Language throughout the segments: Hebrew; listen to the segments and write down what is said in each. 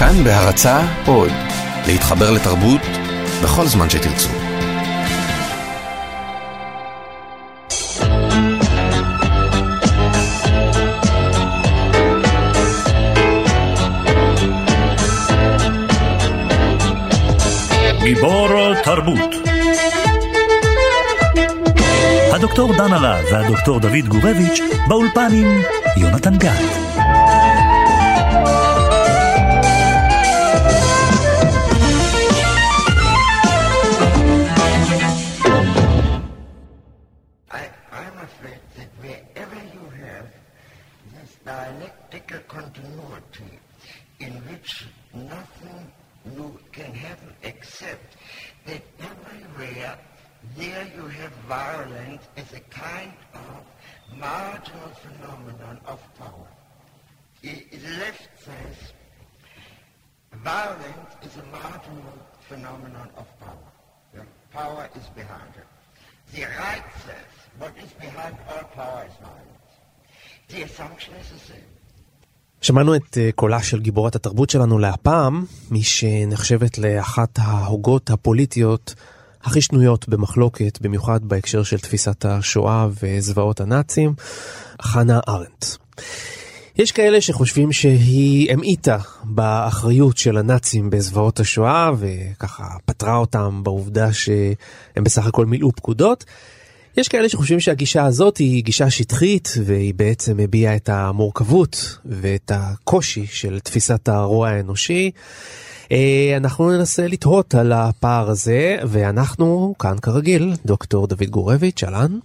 כאן בהרצה עוד, להתחבר לתרבות בכל זמן שתרצו. גיבור תרבות הדוקטור דן הרב והדוקטור דוד גורביץ' באולפן עם יונתן גת. שמענו את אה, קולה של גיבורת התרבות שלנו להפעם, מי שנחשבת לאחת ההוגות הפוליטיות הכי שנויות במחלוקת, במיוחד בהקשר של תפיסת השואה וזוועות הנאצים, חנה ארנדט. יש כאלה שחושבים שהיא המעיטה באחריות של הנאצים בזוועות השואה, וככה פטרה אותם בעובדה שהם בסך הכל מילאו פקודות. יש כאלה שחושבים שהגישה הזאת היא גישה שטחית והיא בעצם מביעה את המורכבות ואת הקושי של תפיסת הרוע האנושי. אה, אנחנו ננסה לתהות על הפער הזה ואנחנו כאן כרגיל דוקטור דוד גורביץ' אהלן.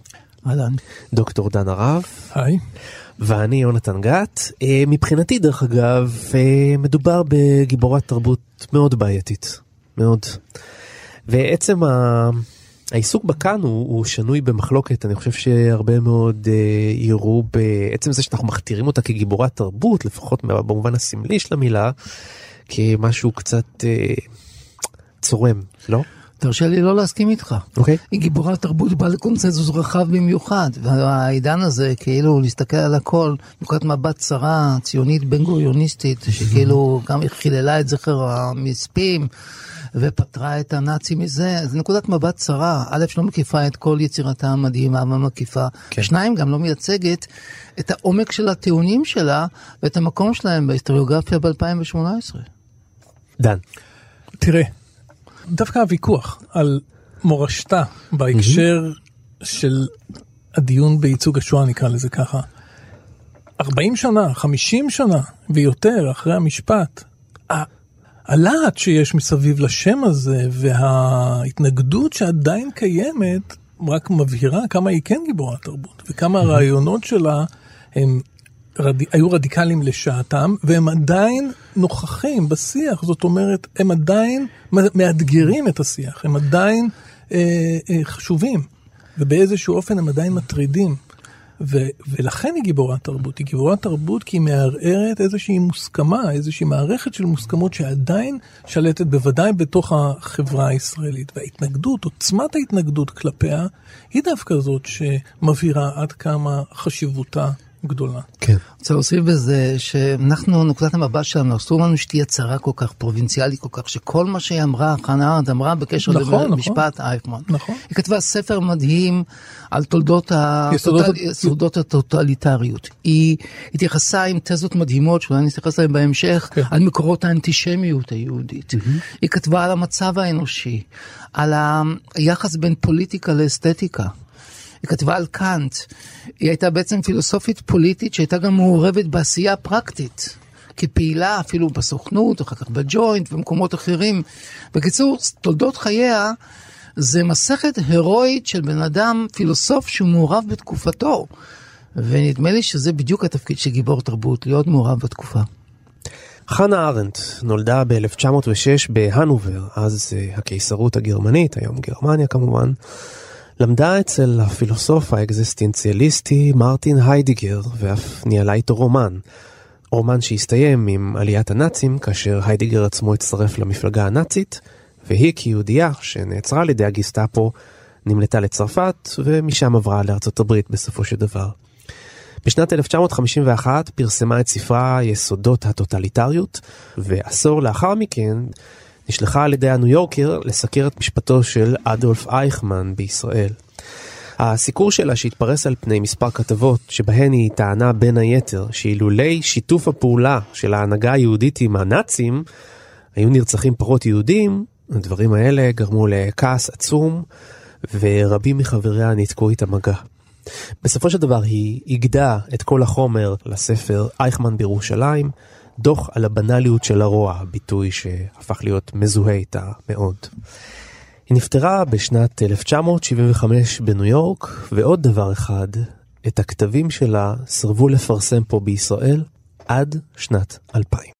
אהלן. דוקטור דן הרב. היי. ואני יונתן גת. אה, מבחינתי דרך אגב אה, מדובר בגיבורת תרבות מאוד בעייתית. מאוד. ועצם ה... העיסוק בה כאן הוא, הוא שנוי במחלוקת, אני חושב שהרבה מאוד אה, יראו בעצם זה שאנחנו מכתירים אותה כגיבורת תרבות, לפחות במובן הסמלי של המילה, כמשהו קצת אה, צורם, לא? תרשה לי לא להסכים איתך. אוקיי. Okay. היא גיבורת תרבות באה לקונצנזוס רחב במיוחד, והעידן הזה, כאילו, להסתכל על הכל, נקודת מבט צרה, ציונית בן גוריוניסטית, שכאילו גם חיללה את זכר המספים. ופטרה את הנאצים מזה, זו נקודת מבט צרה. א', שלא מקיפה את כל יצירתה המדהימה ומקיפה. כן. שניים, גם לא מייצגת את העומק של הטיעונים שלה ואת המקום שלהם בהיסטוריוגרפיה ב-2018. דן. תראה, דווקא הוויכוח על מורשתה בהקשר mm-hmm. של הדיון בייצוג השואה, נקרא לזה ככה, 40 שנה, 50 שנה ויותר אחרי המשפט, הלהט שיש מסביב לשם הזה וההתנגדות שעדיין קיימת רק מבהירה כמה היא כן גיבורת תרבות וכמה הרעיונות שלה הם רד... היו רדיקליים לשעתם והם עדיין נוכחים בשיח זאת אומרת הם עדיין מאתגרים את השיח הם עדיין אה, אה, חשובים ובאיזשהו אופן הם עדיין מטרידים. ו- ולכן היא גיבורת תרבות. היא גיבורת תרבות כי היא מערערת איזושהי מוסכמה, איזושהי מערכת של מוסכמות שעדיין שלטת בוודאי בתוך החברה הישראלית. וההתנגדות, עוצמת ההתנגדות כלפיה, היא דווקא זאת שמבהירה עד כמה חשיבותה גדולה. כן. רוצה להוסיף בזה שאנחנו, נקודת המבט שלנו, אסור לנו שתהיה צרה כל כך, פרובינציאלית כל כך, שכל מה שהיא אמרה, חנה ארנד אמרה בקשר נכון, למשפט נכון. אייפמן. נכון. היא כתבה ספר מדהים על תולדות יסודות הטוטליטריות. היא התייחסה עם תזות מדהימות, שאולי נתייחס אליהן בהמשך, כן. על מקורות האנטישמיות היהודית. Mm-hmm. היא כתבה על המצב האנושי, על היחס בין פוליטיקה לאסתטיקה. היא כתבה על קאנט. היא הייתה בעצם פילוסופית פוליטית שהייתה גם מעורבת בעשייה פרקטית. כפעילה אפילו בסוכנות, אחר כך בג'וינט ומקומות אחרים. בקיצור, תולדות חייה זה מסכת הירואית של בן אדם, פילוסוף שהוא מעורב בתקופתו. ונדמה לי שזה בדיוק התפקיד של גיבור תרבות, להיות מעורב בתקופה. חנה ארנדט נולדה ב-1906 בהנובר, אז אה, הקיסרות הגרמנית, היום גרמניה כמובן. למדה אצל הפילוסוף האקזיסטנציאליסטי מרטין היידיגר ואף ניהלה איתו רומן. רומן שהסתיים עם עליית הנאצים כאשר היידיגר עצמו הצטרף למפלגה הנאצית והיא כיהודייה שנעצרה על ידי הגסטאפו נמלטה לצרפת ומשם עברה לארצות הברית בסופו של דבר. בשנת 1951 פרסמה את ספרה יסודות הטוטליטריות, ועשור לאחר מכן נשלחה על ידי הניו יורקר לסקר את משפטו של אדולף אייכמן בישראל. הסיקור שלה שהתפרס על פני מספר כתבות, שבהן היא טענה בין היתר שאילולי שיתוף הפעולה של ההנהגה היהודית עם הנאצים, היו נרצחים פחות יהודים, הדברים האלה גרמו לכעס עצום, ורבים מחבריה ניתקו איתה מגע. בסופו של דבר היא איגדה את כל החומר לספר אייכמן בירושלים, דוח על הבנאליות של הרוע, ביטוי שהפך להיות מזוהה איתה מאוד. היא נפטרה בשנת 1975 בניו יורק, ועוד דבר אחד, את הכתבים שלה סרבו לפרסם פה בישראל עד שנת 2000.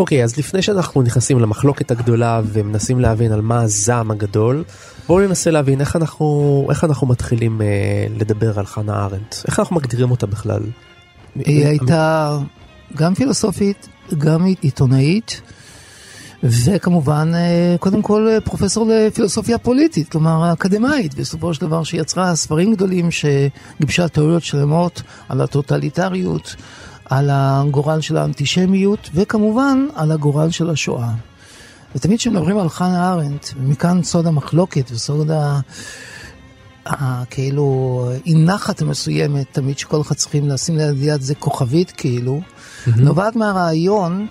אוקיי, אז לפני שאנחנו נכנסים למחלוקת הגדולה ומנסים להבין על מה הזעם הגדול, בואו ננסה להבין איך אנחנו, איך אנחנו מתחילים אה, לדבר על חנה ארנדט. איך אנחנו מגדירים אותה בכלל? היא הייתה גם פילוסופית, גם עיתונאית, וכמובן, אה, קודם כל אה, פרופסור לפילוסופיה פוליטית, כלומר אקדמאית, בסופו של דבר שיצרה ספרים גדולים שגיבשה תיאוריות שלמות על הטוטליטריות. על הגורל של האנטישמיות, וכמובן על הגורל של השואה. ותמיד כשמדברים על חנה ארנדט, ומכאן סוד המחלוקת וסוד ה... ה... כאילו אי נחת מסוימת, תמיד שכל אחד צריכים לשים ליד זה כוכבית כאילו, mm-hmm. נובעת מהרעיון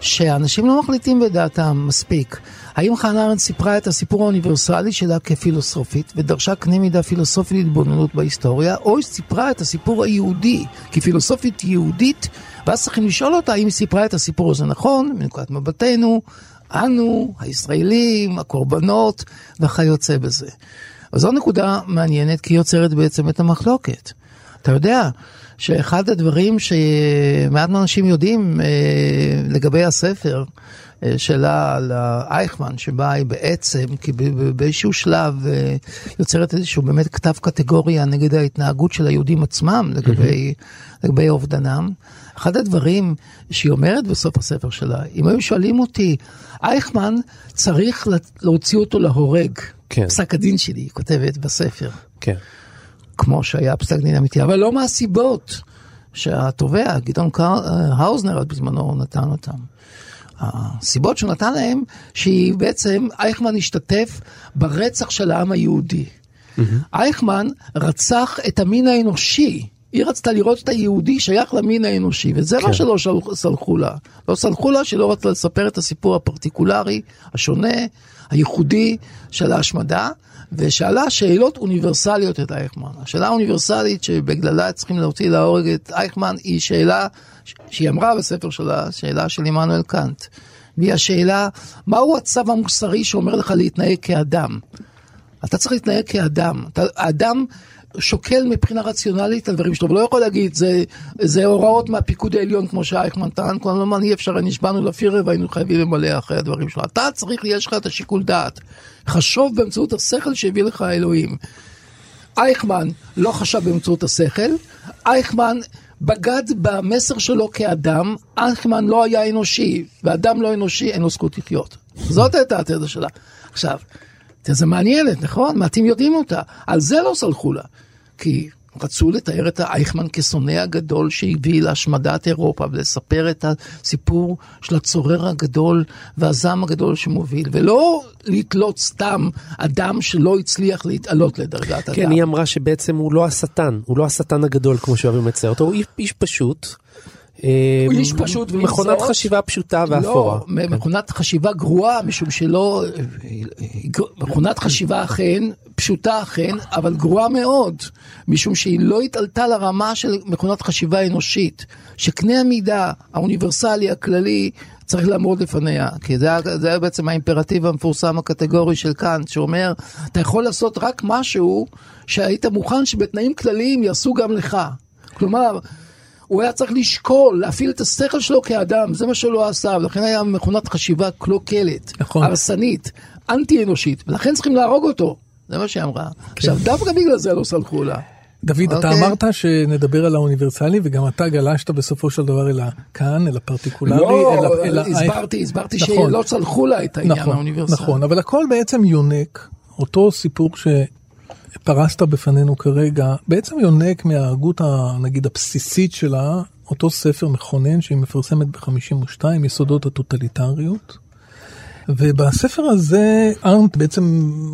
שאנשים לא מחליטים בדעתם מספיק. האם חנה ארנדט סיפרה את הסיפור האוניברסלי שלה כפילוסופית ודרשה קנה מידה פילוסופית להתבוננות בהיסטוריה, או היא סיפרה את הסיפור היהודי כפילוסופית יהודית, ואז צריכים לשאול אותה האם היא סיפרה את הסיפור הזה נכון, מנקודת מבטנו, אנו, הישראלים, הקורבנות וכיוצא בזה. אז זו נקודה מעניינת כי היא יוצרת בעצם את המחלוקת. אתה יודע שאחד הדברים שמעט אנשים יודעים אה, לגבי הספר, אה, שלה על אייכמן, שבה היא בעצם, כי באיזשהו שלב אה, יוצרת איזשהו באמת כתב קטגוריה נגד ההתנהגות של היהודים עצמם לגבי, לגבי אובדנם. אחד הדברים שהיא אומרת בסוף הספר שלה, אם היו שואלים אותי, אייכמן צריך להוציא אותו להורג. כן. פסק הדין שלי, היא כותבת בספר. כן. כמו שהיה פסק דין אמיתי, אבל לא מהסיבות שהתובע, גדעון האוזנר בזמנו נתן אותם. הסיבות שהוא נתן להם, שהיא בעצם, אייכמן השתתף ברצח של העם היהודי. Mm-hmm. אייכמן רצח את המין האנושי. היא רצתה לראות את היהודי שייך למין האנושי, וזה כן. מה שלא סלחו לה. לא סלחו לה שלא רצתה לספר את הסיפור הפרטיקולרי, השונה, הייחודי של ההשמדה, ושאלה שאלות אוניברסליות את אייכמן. השאלה האוניברסלית שבגללה צריכים להוציא להורג את אייכמן היא שאלה שהיא אמרה בספר שלה, שאלה של עמנואל קאנט. והיא השאלה, מהו הצו המוסרי שאומר לך להתנהג כאדם? אתה צריך להתנהג כאדם. אתה, האדם שוקל מבחינה רציונלית על דברים שלו, ולא יכול להגיד, זה, זה הוראות מהפיקוד העליון כמו שאייכמן טען, כל הזמן אי אפשר, נשבענו לפירר והיינו חייבים למלא אחרי הדברים שלו. אתה צריך, יש לך את השיקול דעת. חשוב באמצעות השכל שהביא לך האלוהים. אייכמן לא חשב באמצעות השכל, אייכמן בגד במסר שלו כאדם, אייכמן לא היה אנושי, ואדם לא אנושי אין לו זכות לחיות. זאת הייתה התזה שלה. עכשיו, תזה מעניינת, נכון? מעטים יודעים אותה. על זה לא סלחו לה. כי רצו לתאר את האייכמן כשונא הגדול שהביא להשמדת אירופה ולספר את הסיפור של הצורר הגדול והזעם הגדול שמוביל, ולא לתלות סתם אדם שלא הצליח להתעלות לדרגת כן, אדם. כן, היא אמרה שבעצם הוא לא השטן, הוא לא השטן הגדול כמו שאוהבים לצייר אותו, הוא איש, איש פשוט. הוא איש פשוט, מכונת חשיבה פשוטה ואפורה. לא, מכונת חשיבה גרועה, משום שלא... מכונת חשיבה אכן, פשוטה אכן, אבל גרועה מאוד, משום שהיא לא התעלתה לרמה של מכונת חשיבה אנושית, שקנה המידה האוניברסלי, הכללי, צריך לעמוד לפניה, כי זה, זה היה בעצם האימפרטיב המפורסם הקטגורי של קאנט, שאומר, אתה יכול לעשות רק משהו שהיית מוכן שבתנאים כלליים יעשו גם לך. כלומר, הוא היה צריך לשקול, להפעיל את השכל שלו כאדם, זה מה שלא עשה, ולכן היה מכונת חשיבה קלוקלת, נכון. הרסנית, אנטי אנושית, ולכן צריכים להרוג אותו, זה מה שהיא אמרה. עכשיו, דווקא בגלל זה לא סלחו לה. דוד, אתה אוקיי. אמרת שנדבר על האוניברסלי, וגם אתה גלשת בסופו של דבר אל הכאן, אל הפרטיקולרי, לא, אל אל הסברתי, הסברתי נכון. שלא סלחו לה את העניין נכון, האוניברסלי. נכון, אבל הכל בעצם יונק, אותו סיפור שפרסת בפנינו כרגע, בעצם יונק מההגות, ה- נגיד, הבסיסית שלה, אותו ספר מכונן שהיא מפרסמת ב-52, יסודות הטוטליטריות. ובספר הזה ארנט בעצם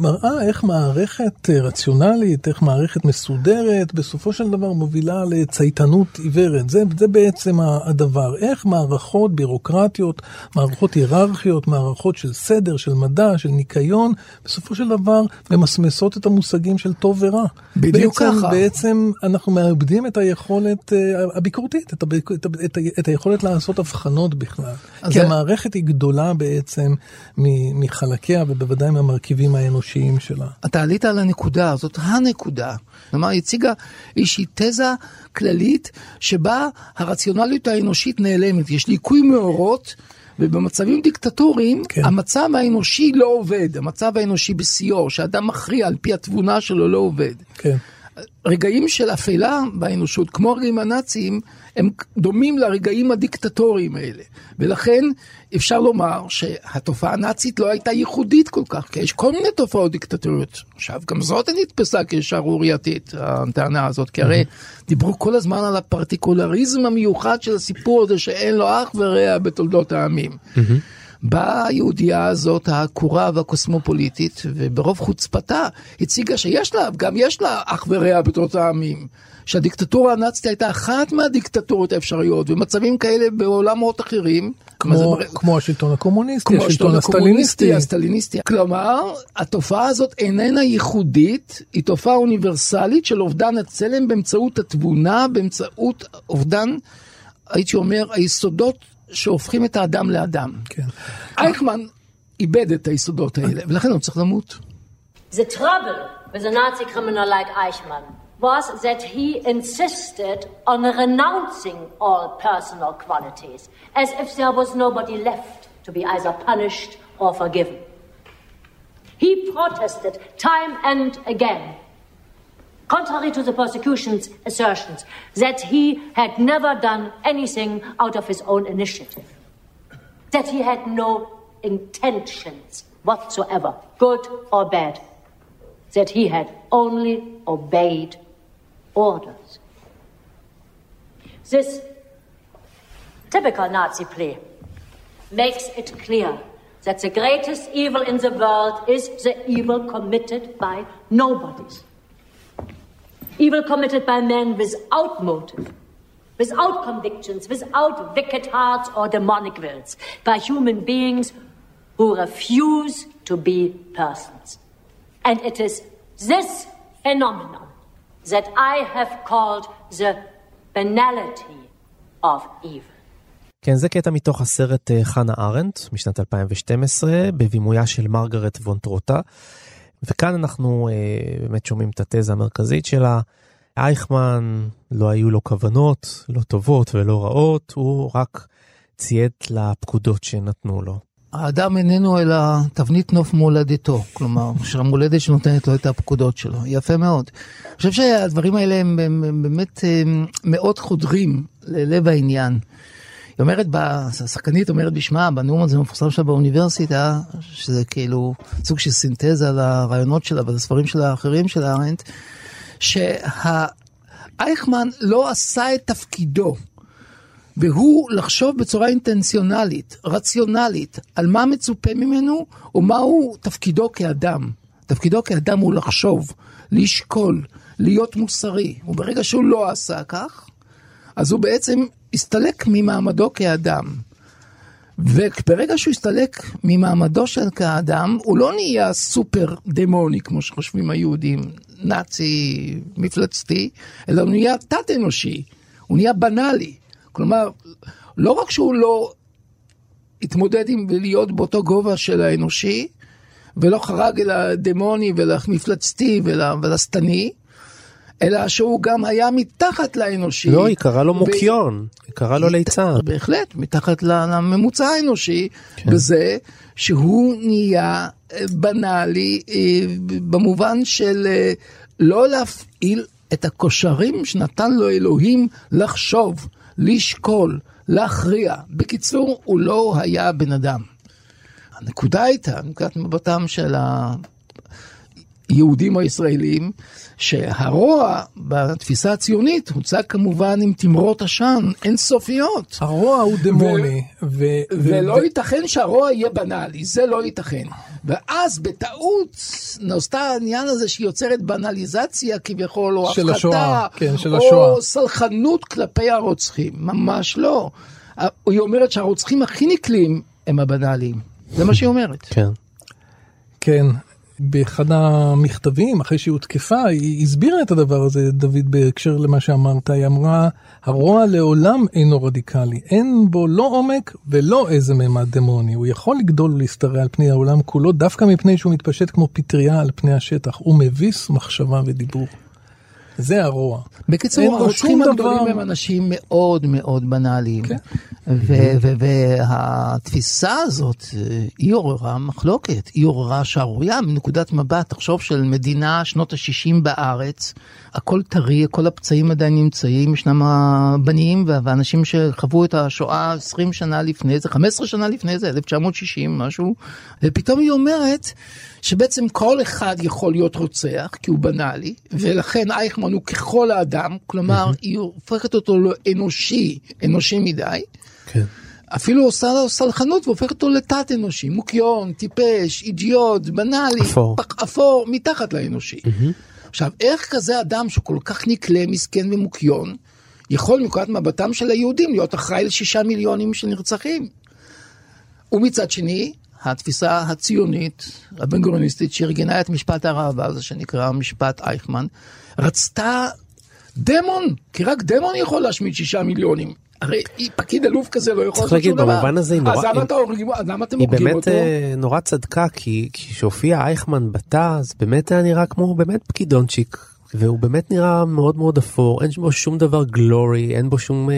מראה איך מערכת אה, רציונלית, איך מערכת מסודרת, בסופו של דבר מובילה לצייתנות עיוורת. זה, זה בעצם הדבר. איך מערכות בירוקרטיות, מערכות היררכיות, מערכות של סדר, של מדע, של ניקיון, בסופו של דבר ממסמסות את המושגים של טוב ורע. בדיוק בעצם, ככה. בעצם אנחנו מאבדים את היכולת אה, הביקורתית, את, הביק- את, את, את היכולת לעשות הבחנות בכלל. כי זה- המערכת היא גדולה בעצם מחלקיה ובוודאי מהמרכיבים האנושיים שלה. אתה עלית על הנקודה, זאת הנקודה. כלומר, היא הציגה איזושהי תזה כללית שבה הרציונליות האנושית נעלמת. יש ליקוי מאורות, ובמצבים דיקטטוריים, כן. המצב האנושי לא עובד. המצב האנושי בשיאו, שאדם מכריע על פי התבונה שלו, לא עובד. כן. רגעים של אפלה באנושות, כמו הרגעים הנאציים, הם דומים לרגעים הדיקטטוריים האלה. ולכן אפשר לומר שהתופעה הנאצית לא הייתה ייחודית כל כך, כי יש כל מיני תופעות דיקטטוריות. עכשיו, גם זאת נתפסה כשערורייתית, הטענה הזאת, כי הרי דיברו כל הזמן על הפרטיקולריזם המיוחד של הסיפור הזה שאין לו אח ורע בתולדות העמים. באה היהודייה הזאת, העקורה והקוסמופוליטית, וברוב חוצפתה הציגה שיש לה, גם יש לה אח ורע בתולדות העמים. שהדיקטטורה הנאצית הייתה אחת מהדיקטטורות האפשריות, ומצבים כאלה בעולמות אחרים. זה כמו, מראה- כמו השלטון הקומוניסטי, כמו השלטון השלטון הסטליניסטי. הסטליניסטי. כלומר, התופעה הזאת איננה ייחודית, היא תופעה אוניברסלית של אובדן הצלם באמצעות התבונה, באמצעות אובדן, הייתי אומר, היסודות שהופכים את האדם לאדם. כן. אייכמן איבד את היסודות האלה, ולכן הוא צריך למות. The trouble with a Nazi criminal like Eichmann was that he insisted on renouncing all personal qualities, as if there was nobody left to be either punished or forgiven. He protested time and again, contrary to the prosecution's assertions, that he had never done anything out of his own initiative that he had no intentions whatsoever, good or bad, that he had only obeyed orders. This typical Nazi plea makes it clear that the greatest evil in the world is the evil committed by nobodies. Evil committed by men without motive, without convictions, without wicked hearts or demonic wills, by human beings who refuse to be persons. And it is this phenomenon that I have called the banality of evil. כן, זה קטע מתוך הסרט אה, חנה ארנדט משנת 2012, בבימויה של מרגרט וון טרוטה. וכאן אנחנו אה, באמת שומעים את התזה המרכזית שלה. אייכמן, לא היו לו כוונות, לא טובות ולא רעות, הוא רק ציית לפקודות שנתנו לו. האדם איננו אלא תבנית נוף מולדתו, כלומר, שהמולדת שנותנת לו את הפקודות שלו. יפה מאוד. אני חושב שהדברים האלה הם, הם, הם באמת הם, מאוד חודרים ללב העניין. היא אומרת, השחקנית אומרת בשמה, בנאום הזה המפורסם שלה באוניברסיטה, שזה כאילו סוג של סינתזה לרעיונות שלה ולספרים שלה האחרים של ארנט, אייכמן לא עשה את תפקידו. והוא לחשוב בצורה אינטנציונלית, רציונלית, על מה מצופה ממנו ומהו תפקידו כאדם. תפקידו כאדם הוא לחשוב, לשקול, להיות מוסרי. וברגע שהוא לא עשה כך, אז הוא בעצם הסתלק ממעמדו כאדם. וברגע שהוא הסתלק ממעמדו של כאדם, הוא לא נהיה סופר דמוני, כמו שחושבים היהודים, נאצי, מפלצתי, אלא הוא נהיה תת-אנושי, הוא נהיה בנאלי. כלומר, לא רק שהוא לא התמודד עם להיות באותו גובה של האנושי, ולא חרג אל הדמוני ולמפלצתי ולשטני, אלא שהוא גם היה מתחת לאנושי. לא, היא קראה לו מוקיון, היא קראה לו ליצן. בהחלט, מתחת לממוצע האנושי, כן. בזה שהוא נהיה אה, בנאלי אה, במובן של אה, לא להפעיל את הכושרים שנתן לו אלוהים לחשוב, לשקול, להכריע. בקיצור, הוא לא היה בן אדם. הנקודה הייתה, נקודת מבטם של היהודים הישראלים, שהרוע בתפיסה הציונית הוצג כמובן עם תמרות עשן אינסופיות. הרוע הוא דמוני. ו- ו- ולא ו- ייתכן שהרוע יהיה בנאלי, זה לא ייתכן. ואז בטעות נוסתה העניין הזה שהיא יוצרת בנאליזציה כביכול, או של הפחתה, השואה, כן, של או השואה. סלחנות כלפי הרוצחים. ממש לא. היא אומרת שהרוצחים הכי נקלים הם הבנאליים. זה מה שהיא אומרת. כן. כן, באחד המכתבים, אחרי שהיא הותקפה, היא הסבירה את הדבר הזה, דוד, בהקשר למה שאמרת. היא אמרה, הרוע לעולם אינו רדיקלי, אין בו לא עומק ולא איזה מימד דמוני. הוא יכול לגדול ולהשתרע על פני העולם כולו, דווקא מפני שהוא מתפשט כמו פטריה על פני השטח. הוא מביס מחשבה ודיבור. זה הרוע. בקיצור, הרוצחים הגדולים הם אנשים מאוד מאוד בנאליים. כן. והתפיסה הזאת, היא עוררה מחלוקת, היא עוררה שערורייה מנקודת מבט, תחשוב של מדינה שנות ה-60 בארץ, הכל טרי, כל הפצעים עדיין נמצאים, ישנם הבנים ואנשים שחוו את השואה 20 שנה לפני זה, 15 שנה לפני זה, 1960 משהו, ופתאום היא אומרת שבעצם כל אחד יכול להיות רוצח, כי הוא בנאלי, ולכן אייכמן הוא ככל האדם, כלומר היא הופכת אותו לאנושי, אנושי מדי. כן. אפילו עושה לו סלחנות והופכת אותו לתת אנושי, מוקיון, טיפש, אידיוט, בנאלי, אפור, פק, אפור מתחת לאנושי. Mm-hmm. עכשיו, איך כזה אדם שכל כך נקלה, מסכן ומוקיון, יכול מנקודת מבטם של היהודים להיות אחראי לשישה מיליונים של נרצחים? ומצד שני, התפיסה הציונית, הבן גוריוניסטית, שארגנה את משפט הראווה הזה שנקרא משפט אייכמן, רצתה דמון, כי רק דמון יכול להשמיד שישה מיליונים. הרי פקיד אלוף כזה לא יכול לעשות שום דבר. צריך להגיד, במובן הזה היא נורא... אז למה אתם הורגים אותו? היא באמת נורא צדקה, כי כשהופיע אייכמן בתא, אז באמת היה נראה כמו באמת פקידונצ'יק. והוא באמת נראה מאוד מאוד אפור, אין בו שום דבר גלורי, אין בו שום,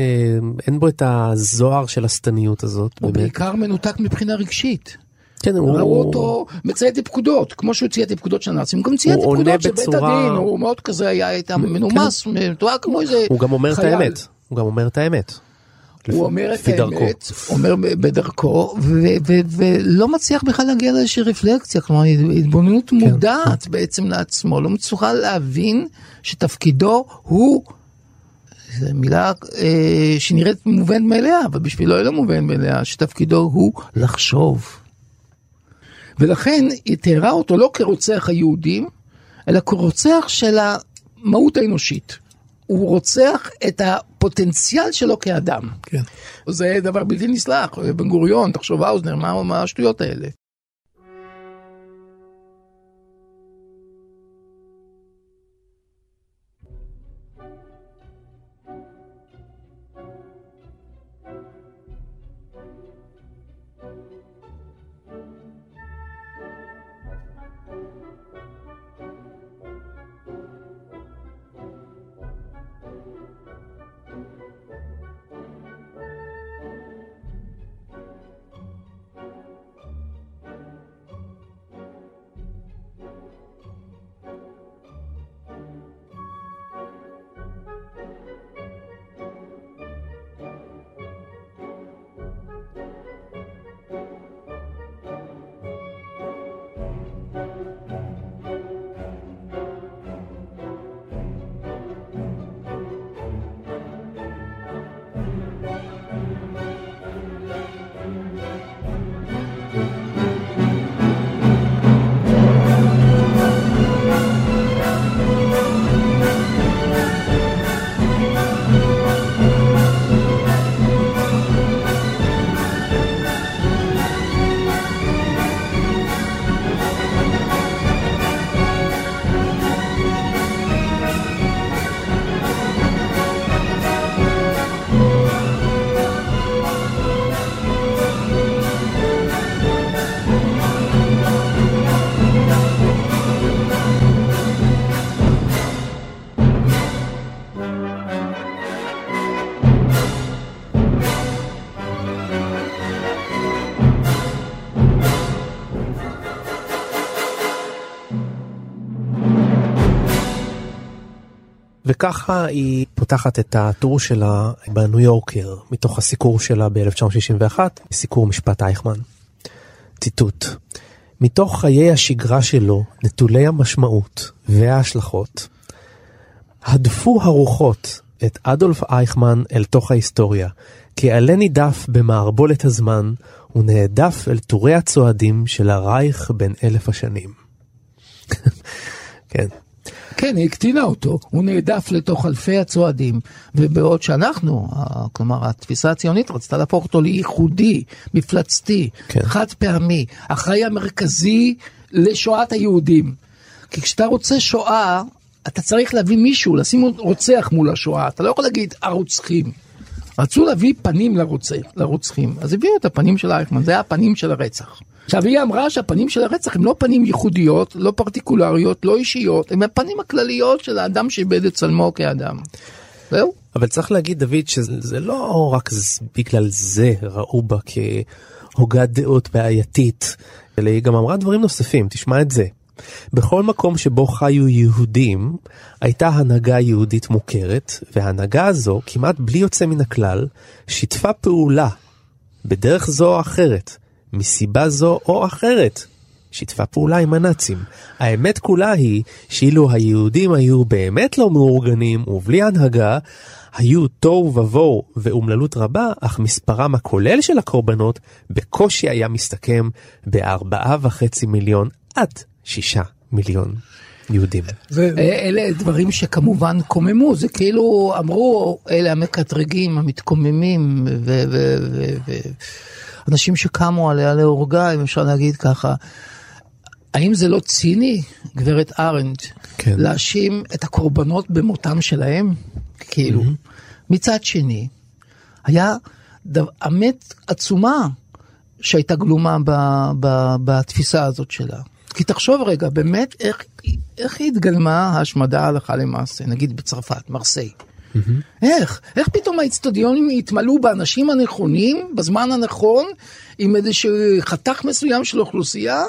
אין בו את הזוהר של השטניות הזאת. הוא באמת. בעיקר מנותק מבחינה רגשית. כן, הוא... ראו אותו מציית לפקודות, כמו שהוא ציית לפקודות של נאצים, הוא גם ציית לפקודות של בית הדין, הוא מאוד כזה היה איתם מנומס, כן. מתואר כמו איזה הוא גם אומר את האמת, הוא גם אומר את האמת. הוא אומר את האמת, אומר בדרכו, ולא מצליח בכלל להגיע לאיזושהי רפלקציה, כלומר התבוננות כן. מודעת בעצם לעצמו, לא מצליחה להבין שתפקידו הוא, זו מילה אה, שנראית מובנת מאליה, אבל בשבילו היא לא מובנת מאליה, שתפקידו הוא לחשוב. ולכן היא תיארה אותו לא כרוצח היהודים, אלא כרוצח של המהות האנושית. הוא רוצח את הפוטנציאל שלו כאדם. כן. זה דבר בלתי נסלח, בן גוריון, תחשוב האוזנר, מה, מה השטויות האלה? וככה היא פותחת את הטור שלה בניו יורקר, מתוך הסיקור שלה ב-1961, סיקור משפט אייכמן. ציטוט: מתוך חיי השגרה שלו, נטולי המשמעות וההשלכות, הדפו הרוחות את אדולף אייכמן אל תוך ההיסטוריה, כי עלה נידף במערבולת הזמן, ונעדף אל טורי הצועדים של הרייך בן אלף השנים. כן. כן, היא הקטינה אותו, הוא נעדף לתוך אלפי הצועדים, ובעוד שאנחנו, כלומר התפיסה הציונית רצתה להפוך אותו לייחודי, מפלצתי, כן. חד פעמי, אחראי המרכזי לשואת היהודים. כי כשאתה רוצה שואה, אתה צריך להביא מישהו, לשים רוצח מול השואה, אתה לא יכול להגיד הרוצחים. רצו להביא פנים לרוצח, לרוצחים, אז הביאו את הפנים של אייכמן, זה היה הפנים של הרצח. עכשיו היא אמרה שהפנים של הרצח הם לא פנים ייחודיות, לא פרטיקולריות, לא אישיות, הם הפנים הכלליות של האדם שאיבד את צלמו כאדם. זהו. אבל צריך להגיד דוד שזה לא רק בגלל זה ראו בה כהוגת דעות בעייתית, אלא היא גם אמרה דברים נוספים, תשמע את זה. בכל מקום שבו חיו יהודים, הייתה הנהגה יהודית מוכרת, וההנהגה הזו, כמעט בלי יוצא מן הכלל, שיתפה פעולה, בדרך זו או אחרת, מסיבה זו או אחרת, שיתפה פעולה עם הנאצים. האמת כולה היא שאילו היהודים היו באמת לא מאורגנים ובלי הנהגה, היו תוהו ובוהו ואומללות רבה, אך מספרם הכולל של הקורבנות בקושי היה מסתכם בארבעה וחצי מיליון עד שישה מיליון יהודים. אלה דברים שכמובן קוממו, זה כאילו אמרו, אלה המקטרגים, המתקוממים, ואנשים שקמו עליה להורגה, אם אפשר להגיד ככה. האם זה לא ציני, גברת ארנד, כן. להאשים את הקורבנות במותם שלהם? כאילו. Mm-hmm. מצד שני, היה אמת עצומה שהייתה גלומה ב, ב, בתפיסה הזאת שלה. כי תחשוב רגע, באמת, איך, איך התגלמה ההשמדה הלכה למעשה, נגיד בצרפת, מרסיי. Mm-hmm. איך? איך פתאום האיצטדיונים יתמלאו באנשים הנכונים, בזמן הנכון, עם איזשהו חתך מסוים של אוכלוסייה,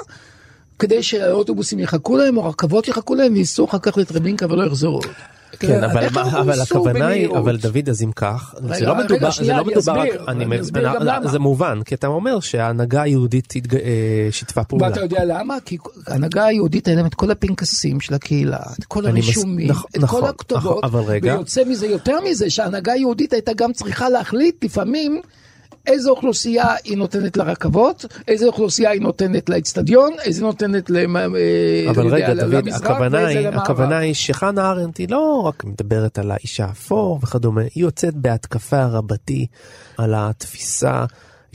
כדי שהאוטובוסים יחכו להם, או רכבות יחכו להם, וייסעו אחר כך לטרבינקה ולא יחזרו. כן, אבל, אבל הכוונה היא, אבל דוד, אז אם כך, זה לא מדובר, זה לא מדובר רק, אני אסביר גם למה. זה מובן, כי אתה אומר שההנהגה היהודית אה, שיתפה פעולה. ואתה יודע למה? כי ההנהגה היהודית היה להם את כל הפנקסים של הקהילה, את כל הרישומים, את כל נכון, הכתובות, ויוצא מזה יותר מזה, שההנהגה היהודית הייתה גם צריכה להחליט לפעמים איזה אוכלוסייה היא נותנת לרכבות, איזה אוכלוסייה היא נותנת לאצטדיון, איזה נותנת למזרח אה, אבל רגע, דוד, הכוונה היא, הכוונה היא שחנה ארנט היא לא רק מדברת על האיש האפור וכדומה, היא יוצאת בהתקפה רבתי על התפיסה.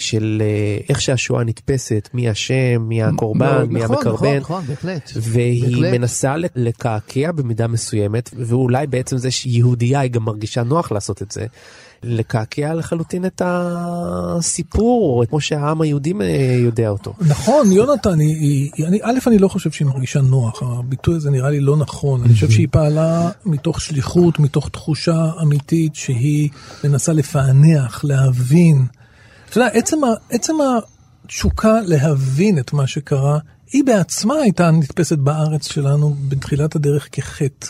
של אה, איך שהשואה נתפסת, מי אשם, מי הקורבן, מי נכון, המקרבן. נכון, נכון, בהחלט. והיא בהחלט. מנסה לקעקע במידה מסוימת, ואולי בעצם זה שיהודייה היא גם מרגישה נוח לעשות את זה. לקעקע לחלוטין את הסיפור, כמו שהעם היהודי אה, יודע אותו. נכון, יונתן, היא, היא, אני, א', אני לא חושב שהיא מרגישה נוח, הביטוי הזה נראה לי לא נכון. אני חושב שהיא פעלה מתוך שליחות, מתוך תחושה אמיתית שהיא מנסה לפענח, להבין. אתה יודע, עצם, עצם התשוקה להבין את מה שקרה, היא בעצמה הייתה נתפסת בארץ שלנו בתחילת הדרך כחטא.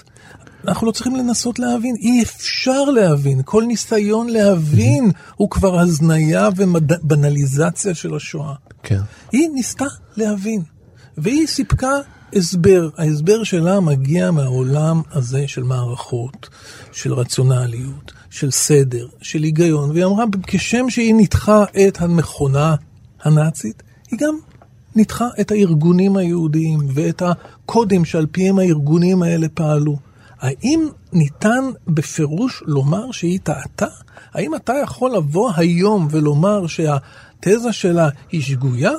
אנחנו לא צריכים לנסות להבין, אי אפשר להבין. כל ניסיון להבין הוא כבר הזניה ובנליזציה של השואה. כן. היא ניסתה להבין, והיא סיפקה הסבר. ההסבר שלה מגיע מהעולם הזה של מערכות, של רציונליות, של סדר, של היגיון, והיא אמרה, כשם שהיא ניתחה את המכונה הנאצית, היא גם ניתחה את הארגונים היהודיים ואת הקודים שעל פיהם הארגונים האלה פעלו. האם ניתן בפירוש לומר שהיא טעתה? האם אתה יכול לבוא היום ולומר שהתזה שלה היא שגויה?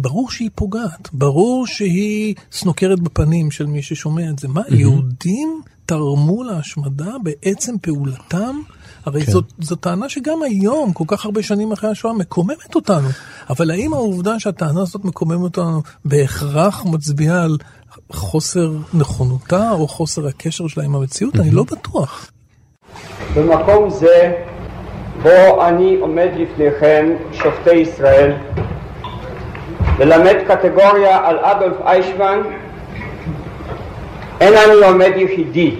ברור שהיא פוגעת, ברור שהיא סנוקרת בפנים של מי ששומע את זה. מה, mm-hmm. יהודים תרמו להשמדה בעצם פעולתם? הרי כן. זאת, זאת טענה שגם היום, כל כך הרבה שנים אחרי השואה, מקוממת אותנו. אבל האם העובדה שהטענה הזאת מקוממת אותנו בהכרח מצביעה על חוסר נכונותה או חוסר הקשר שלה עם המציאות? אני לא בטוח. במקום זה, בו אני עומד לפניכם, שופטי ישראל, ללמד קטגוריה על אדולף איישמן, אין אני עומד יחידי.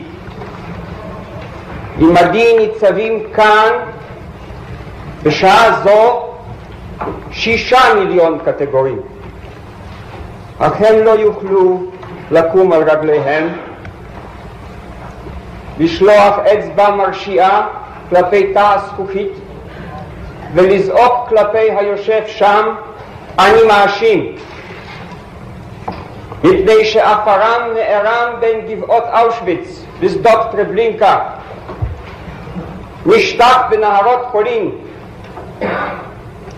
עמדי ניצבים כאן בשעה זו שישה מיליון קטגורים, אך הם לא יוכלו לקום על רגליהם, לשלוח אצבע מרשיעה כלפי תא הזכוכית ולזעוק כלפי היושב שם אני מאשים מפני שעפרם נערם בין גבעות אושוויץ ושדות טרבלינקה נשטף בנהרות פולין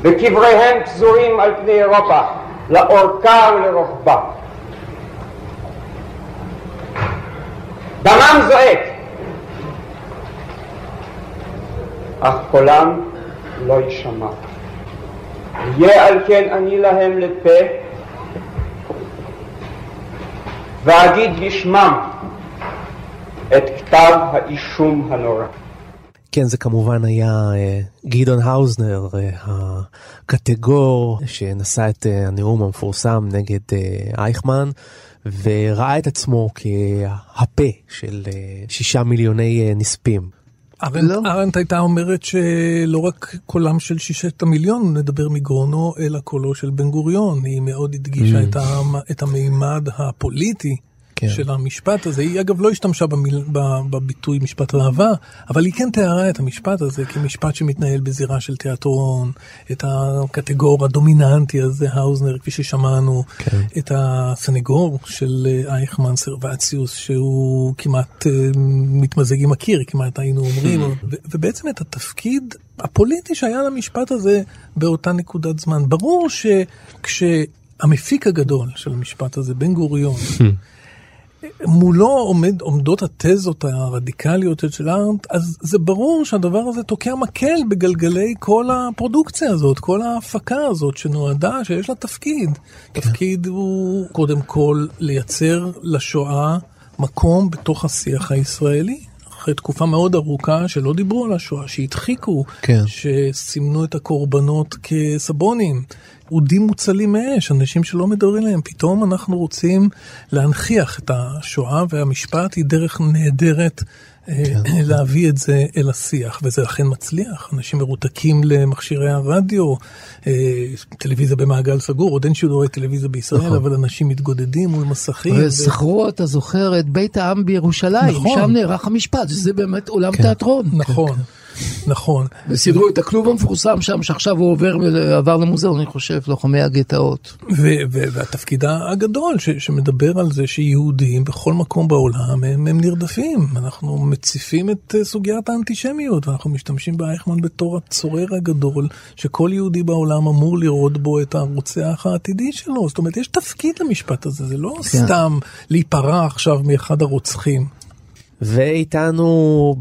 וקבריהם פזורים על פני אירופה לאורכה ולרוחבה דמם זועק אך קולם לא יישמע. יהיה על כן אני להם לפה ואגיד בשמם את כתב האישום הנורא. כן, זה כמובן היה אה, גדעון האוזנר, אה, הקטגור שנשא את אה, הנאום המפורסם נגד אייכמן, וראה את עצמו כהפה של שישה מיליוני נספים. ארנט, לא. ארנט הייתה אומרת שלא רק קולם של שישת המיליון נדבר מגרונו, אלא קולו של בן גוריון. היא מאוד הדגישה mm. את, את המימד הפוליטי כן. של המשפט הזה. היא אגב לא השתמשה במיל, בביטוי משפט ראווה, אבל היא כן תיארה את המשפט הזה כמשפט שמתנהל בזירה של תיאטרון, את הקטגור הדומיננטי הזה, האוזנר, כפי ששמענו, כן. את הסנגור של אה, אייכמן סרבציוס, שהוא כמעט uh, מתמזג עם הקיר, כמעט היינו אומרים, hmm. ובעצם את התפקיד הפוליטי שהיה למשפט הזה באותה נקודת זמן. ברור שכשהמפיק הגדול של המשפט הזה, בן גוריון, hmm. מולו עומד, עומדות התזות הרדיקליות של ארנט, אז זה ברור שהדבר הזה תוקע מקל בגלגלי כל הפרודוקציה הזאת, כל ההפקה הזאת שנועדה, שיש לה תפקיד. כן. תפקיד הוא קודם כל לייצר לשואה מקום בתוך השיח הישראלי. אחרי תקופה מאוד ארוכה שלא דיברו על השואה, שהדחיקו, כן. שסימנו את הקורבנות כסבונים. אודים מוצלים מאש, אנשים שלא מדברים עליהם. פתאום אנחנו רוצים להנכיח את השואה, והמשפט היא דרך נהדרת אה, כן. להביא את זה אל השיח, וזה אכן מצליח. אנשים מרותקים למכשירי הרדיו, אה, טלוויזיה במעגל סגור, עוד אין שידורי טלוויזיה בישראל, נכון. אבל אנשים מתגודדים מול מסכים. וזכרו, ו... אתה זוכר, את בית העם בירושלים, נכון. שם נערך המשפט, זה באמת עולם כן. תיאטרון. נכון. כן. נכון. וסידרו את הכלוב המפורסם שם, שעכשיו הוא עובר, עבר למוזיאון, אני חושב, לוחמי הגטאות. והתפקיד הגדול ש, שמדבר על זה שיהודים בכל מקום בעולם הם, הם נרדפים. אנחנו מציפים את אה, סוגיית האנטישמיות, ואנחנו משתמשים באייכמן בתור הצורר הגדול, שכל יהודי בעולם אמור לראות בו את הרוצח העתידי שלו. זאת אומרת, יש תפקיד למשפט הזה, זה לא כן. סתם להיפרע עכשיו מאחד הרוצחים. ואיתנו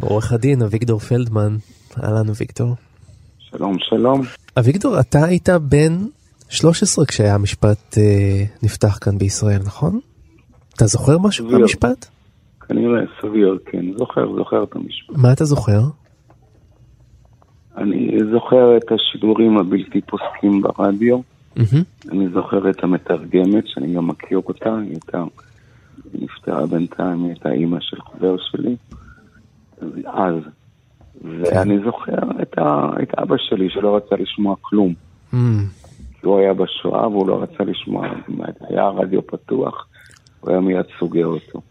עורך הדין אביגדור פלדמן. אהלן אביגדור. שלום, שלום. אביגדור, אתה היית בן 13 כשהיה המשפט אה, נפתח כאן בישראל, נכון? אתה זוכר משהו סביר. מהמשפט? כנראה, סביר, כן. זוכר, זוכר את המשפט. מה אתה זוכר? אני זוכר את השידורים הבלתי פוסקים ברדיו. Mm-hmm. אני זוכר את המתרגמת, שאני גם מכיר אותה, היא הייתה נפטרה בינתיים, הייתה אימא של חבר שלי, אז. ואני זוכר את, ה, את אבא שלי שלא רצה לשמוע כלום. Mm. כי הוא היה בשואה והוא לא רצה לשמוע, היה רדיו פתוח, הוא היה מיד סוגר אותו.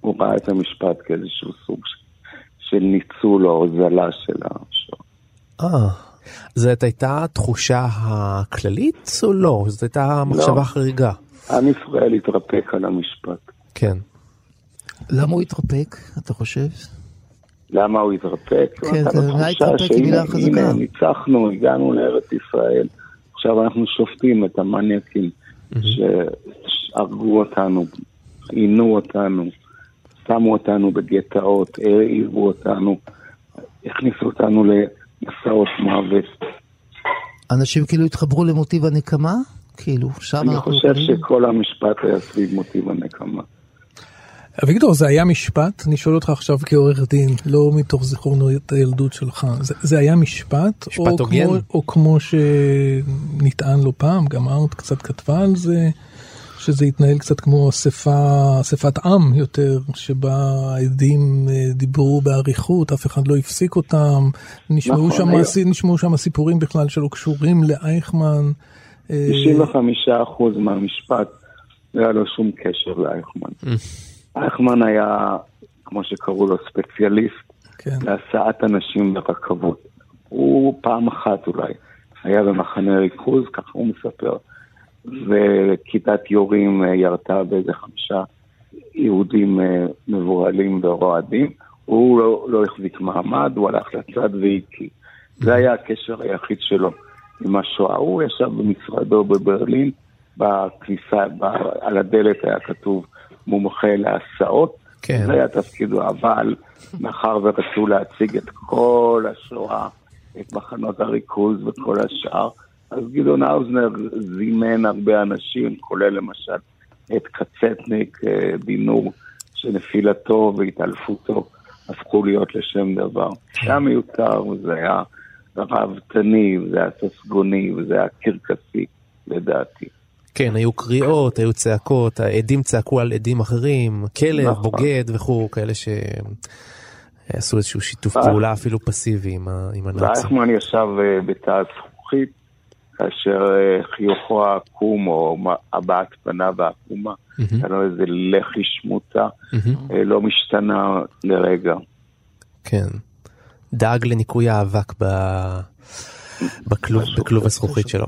הוא ראה את המשפט כאיזשהו סוג של ניצול או הוזלה של השואה. אה, זאת הייתה תחושה הכללית או לא? זאת הייתה מחשבה לא. חריגה. עם ישראל התרפק על המשפט. כן. למה הוא התרפק, אתה חושב? למה הוא התרפק? כן, זה אולי התרפק היא מילה חזקה. הנה, ניצחנו, הגענו לארץ ישראל. עכשיו אנחנו שופטים את המניאקים שהרגו אותנו, עינו אותנו, שמו אותנו בגטאות, העירו אותנו, הכניסו אותנו למסעות מוות. אנשים כאילו התחברו למוטיב הנקמה? כאילו, שם אנחנו... אני חושב שכל המשפט היה סביב מוטיב הנקמה. אביגדור, זה היה משפט? אני שואל אותך עכשיו כעורך דין, לא מתוך זיכרונות הילדות שלך. זה, זה היה משפט? משפט הוגן? או, או כמו שנטען לא פעם, גם ארט קצת כתבה על זה, שזה יתנהל קצת כמו אספה, אספת עם יותר, שבה העדים אה, דיברו באריכות, אף אחד לא הפסיק אותם, נשמעו, נכון, שם, היה... נשמעו שם סיפורים בכלל שלא קשורים לאייכמן. 95% מהמשפט לא היה לו שום קשר לאייכמן. אייכמן היה, כמו שקראו לו, ספציאליסט כן. להסעת אנשים ברכבות. הוא פעם אחת אולי היה במחנה ריכוז, ככה הוא מספר, וכיתת יורים אה, ירתה באיזה חמישה יהודים אה, מבוהלים ורועדים. הוא לא, לא החזיק מעמד, הוא הלך לצד והקיא. זה היה הקשר היחיד שלו עם השואה. הוא ישב במשרדו בברלין, בכניסה, ב, על הדלת היה כתוב מומחה להסעות. כן. זה היה תפקידו, אבל מאחר ורצו להציג את כל השואה, את מחנות הריכוז וכל השאר, אז גדעון האוזנר זימן הרבה אנשים, כולל למשל את קצטניק, אה, שנפילתו והתעלפותו הפכו להיות לשם דבר. זה היה מיותר, וזה היה ראוותני, וזה היה ססגוני, וזה היה קרקסי, לדעתי. כן, היו קריאות, היו צעקות, העדים צעקו על עדים אחרים, כלב, נכון. בוגד וכו', כאלה שעשו איזשהו שיתוף פעולה אפילו פסיבי עם, הנאצים. ואייכמן ישב אה, בתא הזכוכית, כאשר אה, חיוכו העקום, או הבעת פניו העקומה, היה לו איזה לחי שמוטה, אה, לא משתנה לרגע. כן. דאג לניקוי האבק בכלוב הזכוכית שלו.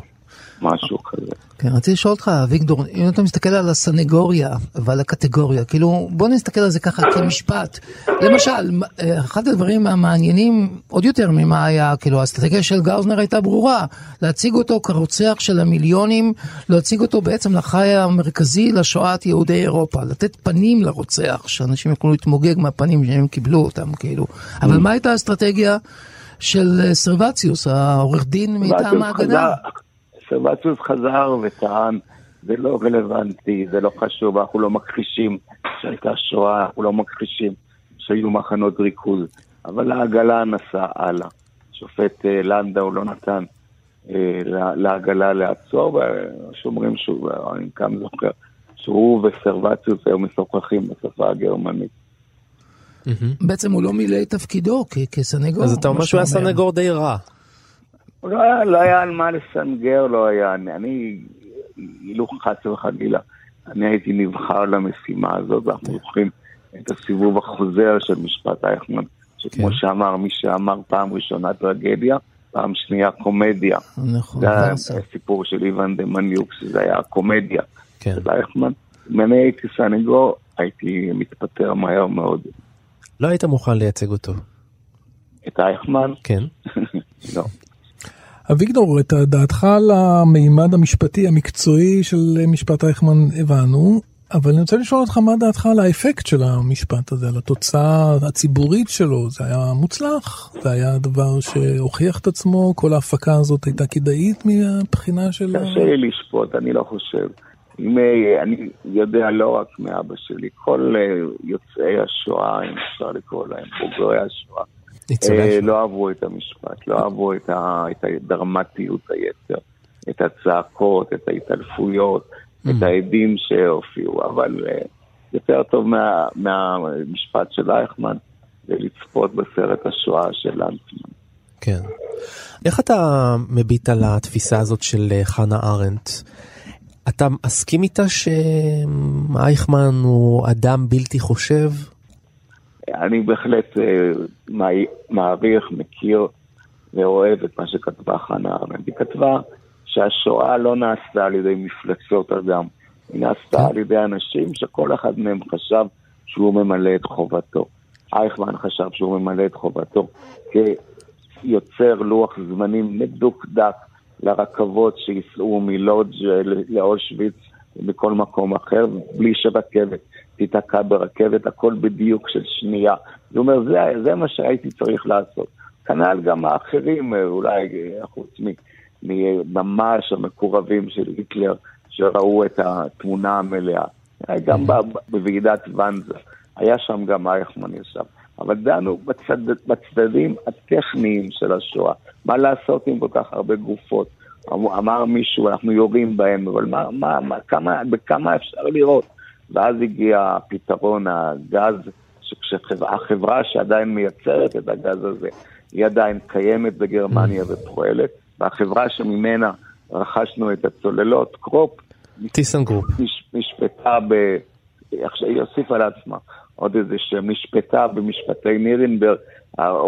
משהו כזה. כן, רציתי לשאול אותך, אביגדור, אם אתה מסתכל על הסנגוריה ועל הקטגוריה, כאילו, בוא נסתכל על זה ככה כמשפט. למשל, אחד הדברים המעניינים עוד יותר ממה היה, כאילו, האסטרטגיה של גאוזנר הייתה ברורה, להציג אותו כרוצח של המיליונים, להציג אותו בעצם לחי המרכזי לשואת יהודי אירופה, לתת פנים לרוצח, שאנשים יוכלו להתמוגג מהפנים שהם קיבלו אותם, כאילו. אבל מה הייתה האסטרטגיה של סרבציוס, העורך דין מטעם ההגנה? סרבציוס חזר וטען, זה לא רלוונטי, זה לא חשוב, אנחנו לא מכחישים שהייתה שואה, אנחנו לא מכחישים שהיו מחנות ריכוז, אבל העגלה נסעה הלאה. שופט אה, לנדאו לא נתן אה, לעגלה לעצור, ושומרים שוב, אני גם זוכר, שהוא וסרבציוס היו משוחחים בשפה הגרמנית. בעצם הוא לא מילא את תפקידו כסנגור. אז אתה אומר שהוא היה סנגור די רע. לא היה, לא היה על מה לסנגר, לא היה. אני, אני אילו חס וחלילה, אני הייתי נבחר למשימה הזאת, ואנחנו זוכרים את הסיבוב החוזר של משפט אייכמן, שכמו כן. שאמר מי שאמר פעם ראשונה טרגדיה, פעם שנייה קומדיה. נכון. זה היה הסיפור של איוון דה מניוק, שזה היה קומדיה כן. של אייכמן. אם אני הייתי סנגור, הייתי מתפטר מהר מאוד. לא היית מוכן לייצג אותו. את אייכמן? כן. לא. אביגדור, את דעתך על המימד המשפטי המקצועי של משפט אייכמן הבנו, אבל אני רוצה לשאול אותך מה דעתך על האפקט של המשפט הזה, על התוצאה הציבורית שלו, זה היה מוצלח? זה היה דבר שהוכיח את עצמו? כל ההפקה הזאת הייתה כדאית מהבחינה של... קשה לי לשפוט, אני לא חושב. אם, אני יודע לא רק מאבא שלי, כל אה, יוצאי השואה, אם אפשר לקרוא להם, בוגרי השואה, אה, לא אהבו את המשפט, לא אהבו את, ה, את הדרמטיות היתר, את הצעקות, את ההתעלפויות, mm. את העדים שהופיעו, אבל uh, יותר טוב מה, מהמשפט של אייכמן זה לצפות בסרט השואה של לנצמן. כן. איך אתה מביט על התפיסה הזאת של אה, חנה ארנדט? אתה מסכים איתה שאייכמן הוא אדם בלתי חושב? אני בהחלט אה, מעריך, מכיר ואוהב את מה שכתבה חנה ארנדט. היא כתבה שהשואה לא נעשתה על ידי מפלצות אדם, היא נעשתה על ידי אנשים שכל אחד מהם חשב שהוא ממלא את חובתו. אייכמן חשב שהוא ממלא את חובתו כיוצר לוח זמנים מדוקדק לרכבות שייסעו מלודג' לאושוויץ ומכל מקום אחר, בלי שרכבת תיתקע ברכבת, הכל בדיוק של שנייה. זאת אומרת, זה, זה מה שהייתי צריך לעשות. כנ"ל גם האחרים, אולי חוץ מממש המקורבים של היטלר, שראו את התמונה המלאה. גם בוועידת ואנזה, היה שם גם אייכמן ישב. אבל דנו בצד, בצדדים הטכניים של השואה. מה לעשות עם כל כך הרבה גופות, אמר מישהו, אנחנו יורים בהם, אבל מה, מה, מה, כמה, בכמה אפשר לראות? ואז הגיע פתרון הגז, שהחברה שעדיין מייצרת את הגז הזה, היא עדיין קיימת בגרמניה ופועלת, והחברה שממנה רכשנו את הצוללות, קרופ, טיסן קרופ, נשפטה ב... עכשיו היא הוסיפה לעצמה עוד איזה שם, נשפטה במשפטי נירנברג,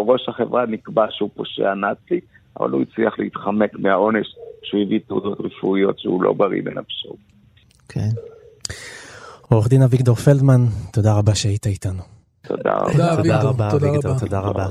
ראש החברה נקבע שהוא פושע נאצי, אבל הוא הצליח להתחמק מהעונש שהוא הביא תעודות רפואיות שהוא לא בריא בנפשו. כן. עורך דין אביגדור פלדמן, תודה רבה שהיית איתנו. תודה רבה. תודה רבה, אביגדור, תודה רבה.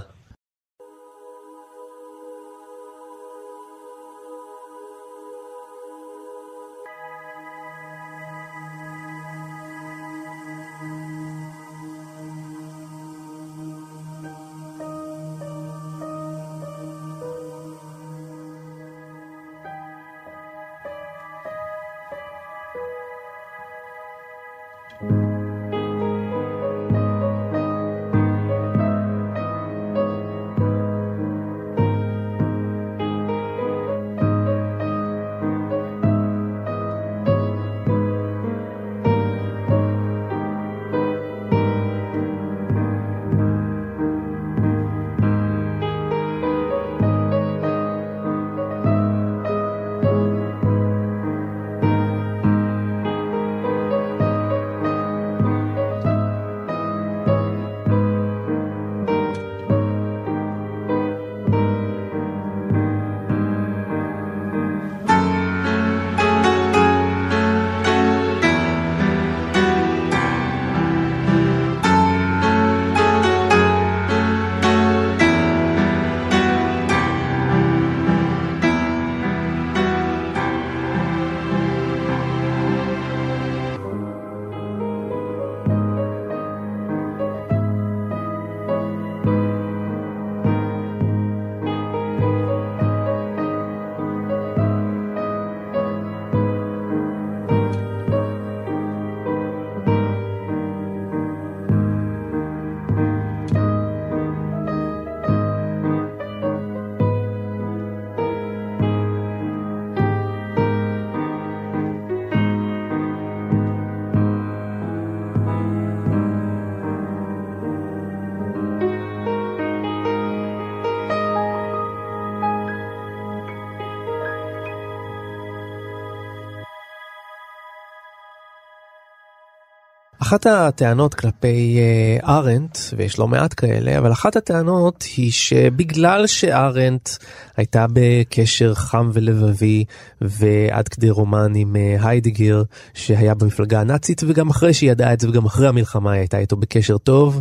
אחת הטענות כלפי אה, ארנט, ויש לא מעט כאלה, אבל אחת הטענות היא שבגלל שארנט הייתה בקשר חם ולבבי ועד כדי רומן עם אה, היידיגר שהיה במפלגה הנאצית, וגם אחרי שהיא ידעה את זה וגם אחרי המלחמה היא הייתה איתו בקשר טוב,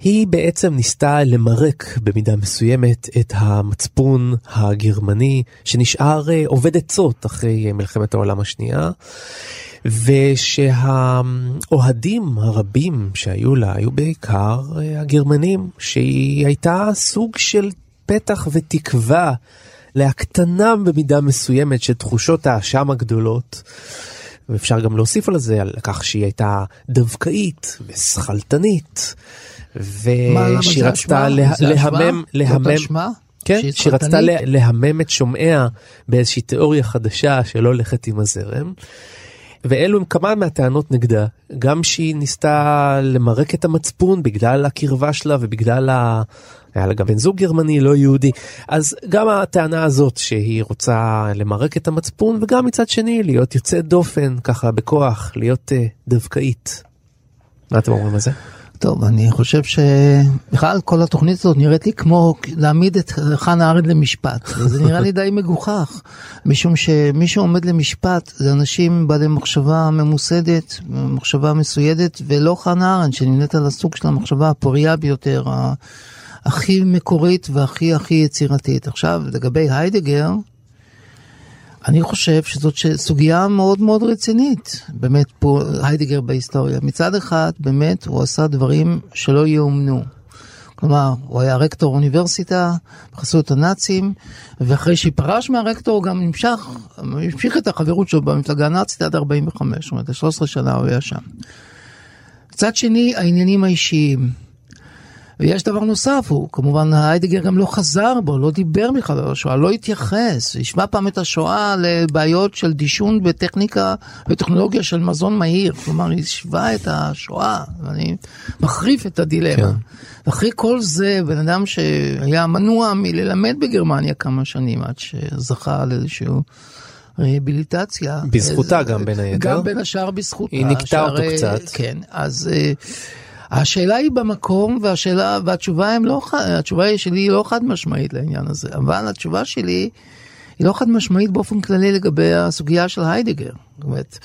היא בעצם ניסתה למרק במידה מסוימת את המצפון הגרמני שנשאר אה, עובד עצות אחרי מלחמת העולם השנייה. ושהאוהדים הרבים שהיו לה היו בעיקר אה, הגרמנים, שהיא הייתה סוג של פתח ותקווה להקטנם במידה מסוימת של תחושות האשם הגדולות. ואפשר גם להוסיף על זה, על כך שהיא הייתה דווקאית ושכלתנית, ושהיא רצתה להמם, להמם, כן, שהיא רצתה להמם את שומעיה באיזושהי תיאוריה חדשה שלא הולכת עם הזרם. ואלו הם כמה מהטענות נגדה, גם שהיא ניסתה למרק את המצפון בגלל הקרבה שלה ובגלל. היה לה גם בן זוג גרמני לא יהודי, אז גם הטענה הזאת שהיא רוצה למרק את המצפון וגם מצד שני להיות יוצאת דופן ככה בכוח, להיות uh, דווקאית. מה אתם אומרים על זה? טוב, אני חושב שבכלל כל התוכנית הזאת נראית לי כמו להעמיד את חנה ארד למשפט. זה נראה לי די מגוחך, משום שמי שעומד למשפט זה אנשים בעלי מחשבה ממוסדת, מחשבה מסוידת, ולא חנה ארד שנמנית על הסוג של המחשבה הפוריה ביותר, הכי מקורית והכי הכי יצירתית. עכשיו, לגבי היידגר, אני חושב שזאת סוגיה מאוד מאוד רצינית, באמת פה היידיגר בהיסטוריה. מצד אחד, באמת, הוא עשה דברים שלא יאומנו. כלומר, הוא היה רקטור אוניברסיטה בחסות הנאצים, ואחרי שפרש מהרקטור גם נמשך, המשיך את החברות שלו במפלגה הנאצית עד 45, זאת אומרת, 13 שנה הוא היה שם. מצד שני, העניינים האישיים. ויש דבר נוסף, הוא כמובן היידגר גם לא חזר בו, לא דיבר בכלל על השואה, לא התייחס, השווה פעם את השואה לבעיות של דישון בטכניקה וטכנולוגיה של מזון מהיר, כלומר השווה את השואה, ואני מחריף את הדילמה. כן. ואחרי כל זה, בן אדם שהיה מנוע מללמד בגרמניה כמה שנים עד שזכה על איזשהו... ריהביליטציה. בזכותה גם בין היתר. גם בין השאר בזכותה. היא נקטעה אותו קצת. כן, אז השאלה היא במקום והשאלה והתשובה הם לא התשובה שלי היא לא חד משמעית לעניין הזה אבל התשובה שלי היא לא חד משמעית באופן כללי לגבי הסוגיה של היידגר. זאת אומרת,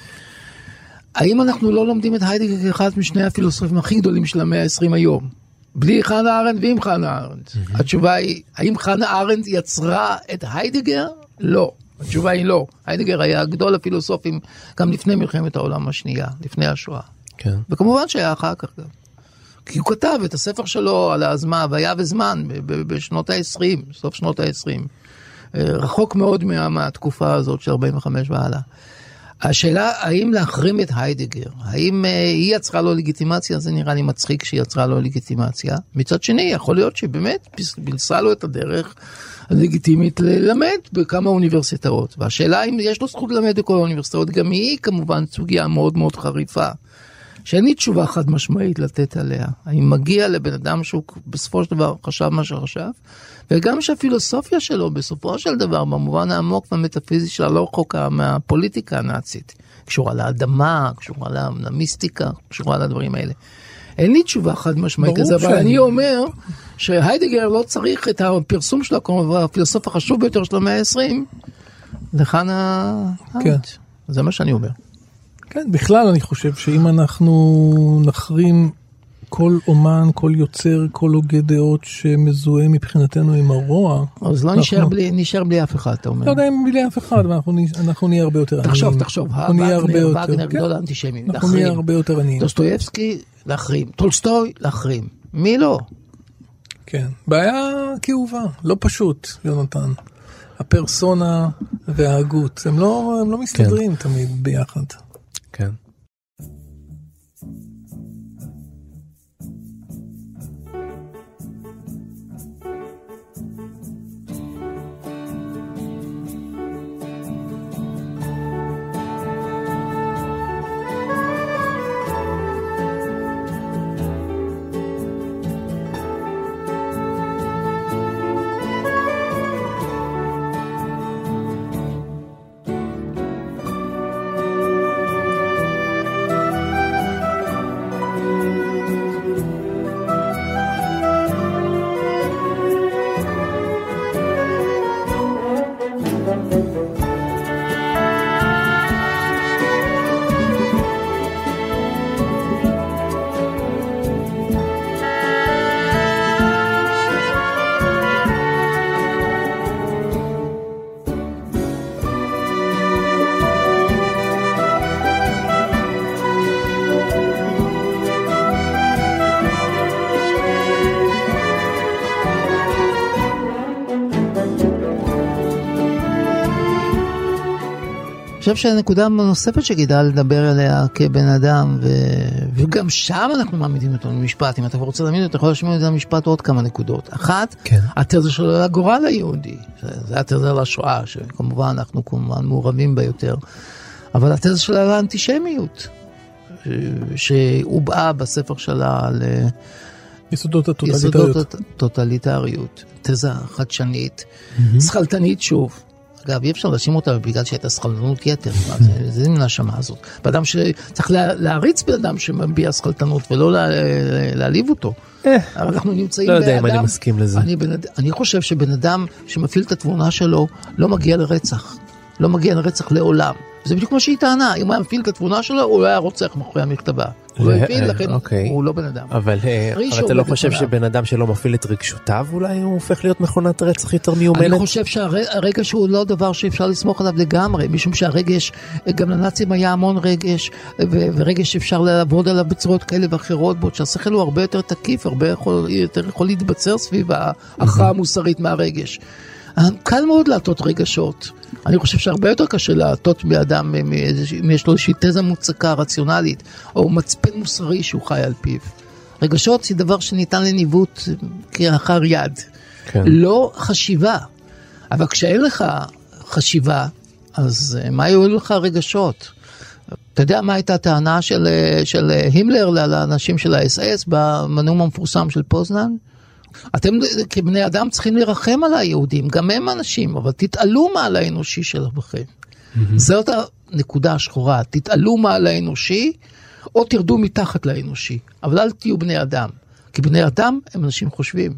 האם אנחנו לא לומדים את היידגר כאחד משני הפילוסופים הכי גדולים של המאה ה-20 היום? בלי חנה ארנדט ועם חנה ארנדט. Mm-hmm. התשובה היא, האם חנה ארנדט יצרה את היידגר? לא. התשובה היא לא. היידגר היה גדול הפילוסופים גם לפני מלחמת העולם השנייה, לפני השואה. כן. וכמובן שהיה אחר כך גם. כי הוא כתב את הספר שלו על הזמן, והיה וזמן, בשנות ה-20, סוף שנות ה-20. אה, רחוק מאוד מה, מהתקופה הזאת של 45 והלאה. השאלה האם להחרים את היידגר, האם uh, היא יצרה לו לגיטימציה, זה נראה לי מצחיק שהיא יצרה לו לגיטימציה. מצד שני, יכול להיות שהיא באמת פילסה לו את הדרך הלגיטימית ללמד בכמה אוניברסיטאות. והשאלה אם יש לו זכות ללמד בכל האוניברסיטאות, גם היא כמובן סוגיה מאוד מאוד חריפה. שאין לי תשובה חד משמעית לתת עליה. האם מגיע לבן אדם שהוא בסופו של דבר חשב מה שחשב, וגם שהפילוסופיה שלו בסופו של דבר, במובן העמוק והמטאפיזי שלה, לא רחוקה מהפוליטיקה הנאצית. קשורה לאדמה, קשורה למיסטיקה, קשורה לדברים האלה. אין לי תשובה חד משמעית לזה, אבל אני אומר שהיידגר לא צריך את הפרסום שלו, כלומר הפילוסוף החשוב ביותר של המאה ה-20, לכאן ה... כן. זה מה שאני אומר. כן, בכלל אני חושב שאם אנחנו נחרים כל אומן, כל יוצר, כל הוגה דעות שמזוהה מבחינתנו עם הרוע. אז לא אנחנו... נשאר, בלי, נשאר בלי אף אחד, אתה אומר. לא יודע אם בלי אף אחד, אבל אנחנו, אנחנו נהיה הרבה יותר עניים. תחשוב, תחשוב, אנחנו נהיה הרבה יותר. וגנר, גדול האנטישמים, אנחנו נהיה הרבה יותר עניים. דוסטויבסקי, להחרים. טולסטוי, להחרים. מי לא? כן, בעיה כאובה, לא פשוט, יונתן. הפרסונה וההגות, הם לא, הם לא מסתדרים כן. תמיד ביחד. חושב שהנקודה הנוספת שכדאי לדבר עליה כבן אדם, ו... וגם שם אנחנו מעמידים אותו למשפט, אם אתה רוצה להעמיד אותו, אתה יכול להשמיע את זה למשפט עוד כמה נקודות. אחת, כן. התזה שלו על הגורל היהודי, זה התזה על השואה, שכמובן אנחנו כמובן מעורבים בה יותר, אבל התזה שלה על האנטישמיות, שהובעה בספר שלה על... יסודות הטוטליטריות. יסודות הטוטליטריות, תזה חדשנית, mm-hmm. שכלתנית שוב. אגב, אי אפשר להאשים אותה בגלל שהייתה סכלתנות יתר, זה מן השמה הזאת. באדם שצריך להריץ בן אדם שמביע סכלתנות ולא להעליב אותו. אה, אנחנו נמצאים באדם... לא יודע אם אני מסכים לזה. אני חושב שבן אדם שמפעיל את התבונה שלו לא מגיע לרצח. לא מגיע לרצח לעולם. זה בדיוק מה שהיא טענה, אם הוא היה מפעיל את התבונה שלו, הוא לא היה רוצח מאחורי המכתבה. הוא לא הפעיל, לכן אוקיי. הוא לא בן אדם. אבל אה, אתה לא חושב שבן אדם שלא מפעיל את רגשותיו, אולי הוא הופך להיות מכונת רצח יותר מיומנת? אני חושב שהרגש הוא לא דבר שאפשר לסמוך עליו לגמרי, משום שהרגש, גם לנאצים היה המון רגש, ורגש אפשר לעבוד עליו בצורות כאלה ואחרות, בעוד שהשכל הוא הרבה יותר תקיף, הרבה יותר יכול להתבצר סביב ההכרעה המוסרית מהרגש. קל מאוד להטות רגשות. אני חושב שהרבה יותר קשה להטות מאדם אם יש לו איזושהי תזה מוצקה רציונלית, או מצפן מוסרי שהוא חי על פיו. רגשות זה דבר שניתן לניווט כלאחר יד. כן. לא חשיבה. אבל כשאין לך חשיבה, אז אה, מה יהיו לך רגשות? אתה יודע מה הייתה הטענה של, אה, של אה, הימלר לאנשים של האס-אס בנאום המפורסם של פוזנן? אתם כבני אדם צריכים לרחם על היהודים, גם הם אנשים, אבל תתעלו מעל האנושי שלכם. Mm-hmm. זאת הנקודה השחורה, תתעלו מעל האנושי, או תרדו מתחת לאנושי, אבל אל תהיו בני אדם, כי בני אדם הם אנשים חושבים.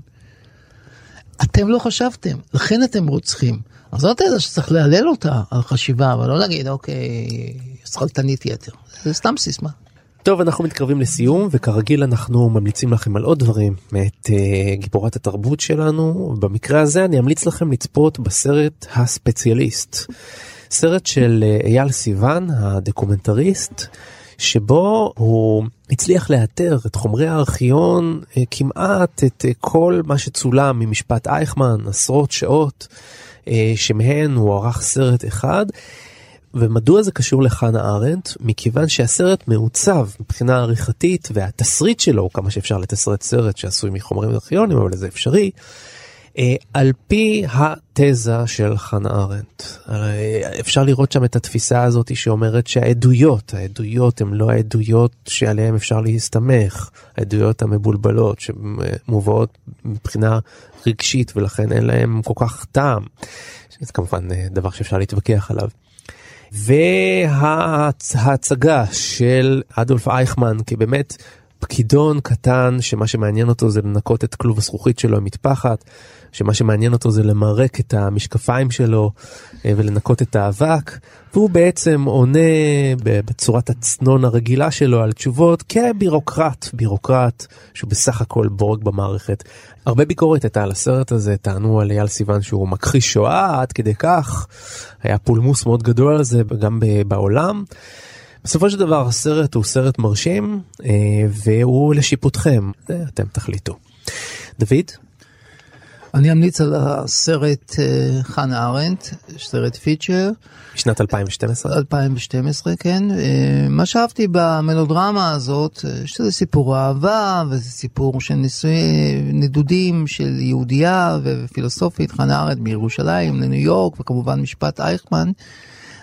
אתם לא חשבתם, לכן אתם רוצחים. אז זאת איזה שצריך להלל אותה על חשיבה, אבל לא להגיד, אוקיי, שכלתנית יתר. זה סתם סיסמה. טוב, אנחנו מתקרבים לסיום, וכרגיל אנחנו ממליצים לכם על עוד דברים מאת uh, גיבורת התרבות שלנו. במקרה הזה אני אמליץ לכם לצפות בסרט הספציאליסט. סרט של uh, אייל סיוון, הדוקומנטריסט, שבו הוא הצליח לאתר את חומרי הארכיון, uh, כמעט את uh, כל מה שצולם ממשפט אייכמן, עשרות שעות, uh, שמהן הוא ערך סרט אחד. ומדוע זה קשור לחנה ארנדט? מכיוון שהסרט מעוצב מבחינה עריכתית והתסריט שלו, כמה שאפשר לתסרט סרט שעשוי מחומרים ארכיונים, אבל זה אפשרי, אה, על פי התזה של חנה ארנדט. אפשר לראות שם את התפיסה הזאת שאומרת שהעדויות, העדויות הן לא העדויות שעליהן אפשר להסתמך, העדויות המבולבלות שמובאות מבחינה רגשית ולכן אין להן כל כך טעם. זה כמובן אה, דבר שאפשר להתווכח עליו. וההצגה של אדולף אייכמן כבאמת פקידון קטן שמה שמעניין אותו זה לנקות את כלוב הזכוכית שלו עם מטפחת, שמה שמעניין אותו זה למרק את המשקפיים שלו אה, ולנקות את האבק, והוא בעצם עונה בצורת הצנון הרגילה שלו על תשובות כבירוקרט, בירוקרט שהוא בסך הכל בורג במערכת. הרבה ביקורת הייתה על הסרט הזה, טענו על אייל סיוון שהוא מכחיש שואה עד כדי כך, היה פולמוס מאוד גדול על זה גם בעולם. בסופו של דבר הסרט הוא סרט מרשים אה, והוא לשיפוטכם, אתם תחליטו. דוד? אני אמליץ על הסרט אה, חנה ארנדט, סרט פיצ'ר. משנת 2012? 2012, כן. אה, מה שאהבתי במלודרמה הזאת, אה, שזה סיפור אהבה, וזה סיפור של ניסוי נדודים של יהודייה ופילוסופית, חנה ארנדט מירושלים לניו יורק, וכמובן משפט אייכמן.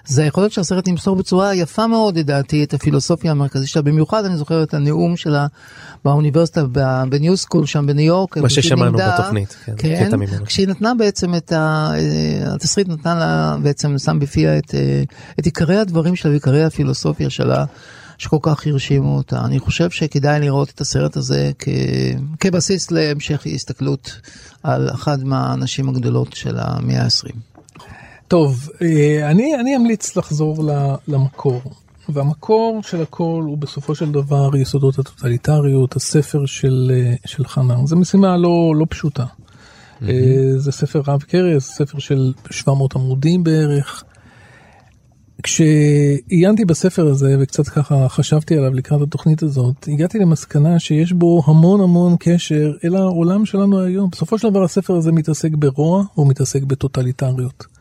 זה יכול להיות שהסרט ימסור בצורה יפה מאוד לדעתי את הפילוסופיה המרכזית שלה, במיוחד אני זוכר את הנאום שלה באוניברסיטה בניו סקול שם בניו יורק. מה ששמענו בתוכנית, כן, כן קטע ממנו. כשהיא נתנה בעצם את ה... אה, התסריט נתנה לה בעצם שם בפיה את, אה, את עיקרי הדברים שלה ועיקרי הפילוסופיה שלה. שכל כך הרשימו אותה. אני חושב שכדאי לראות את הסרט הזה כ... כבסיס להמשך הסתכלות על אחת מהנשים הגדולות של המאה ה-20. טוב, אה, אני, אני אמליץ לחזור למקור. והמקור של הכל הוא בסופו של דבר יסודות הטוטליטריות, הספר של, אה, של חנן. זו משימה לא, לא פשוטה. Mm-hmm. זה ספר רב קרס, ספר של 700 עמודים בערך. כשעיינתי בספר הזה וקצת ככה חשבתי עליו לקראת התוכנית הזאת, הגעתי למסקנה שיש בו המון המון קשר אל העולם שלנו היום. בסופו של דבר הספר הזה מתעסק ברוע, הוא מתעסק בטוטליטריות.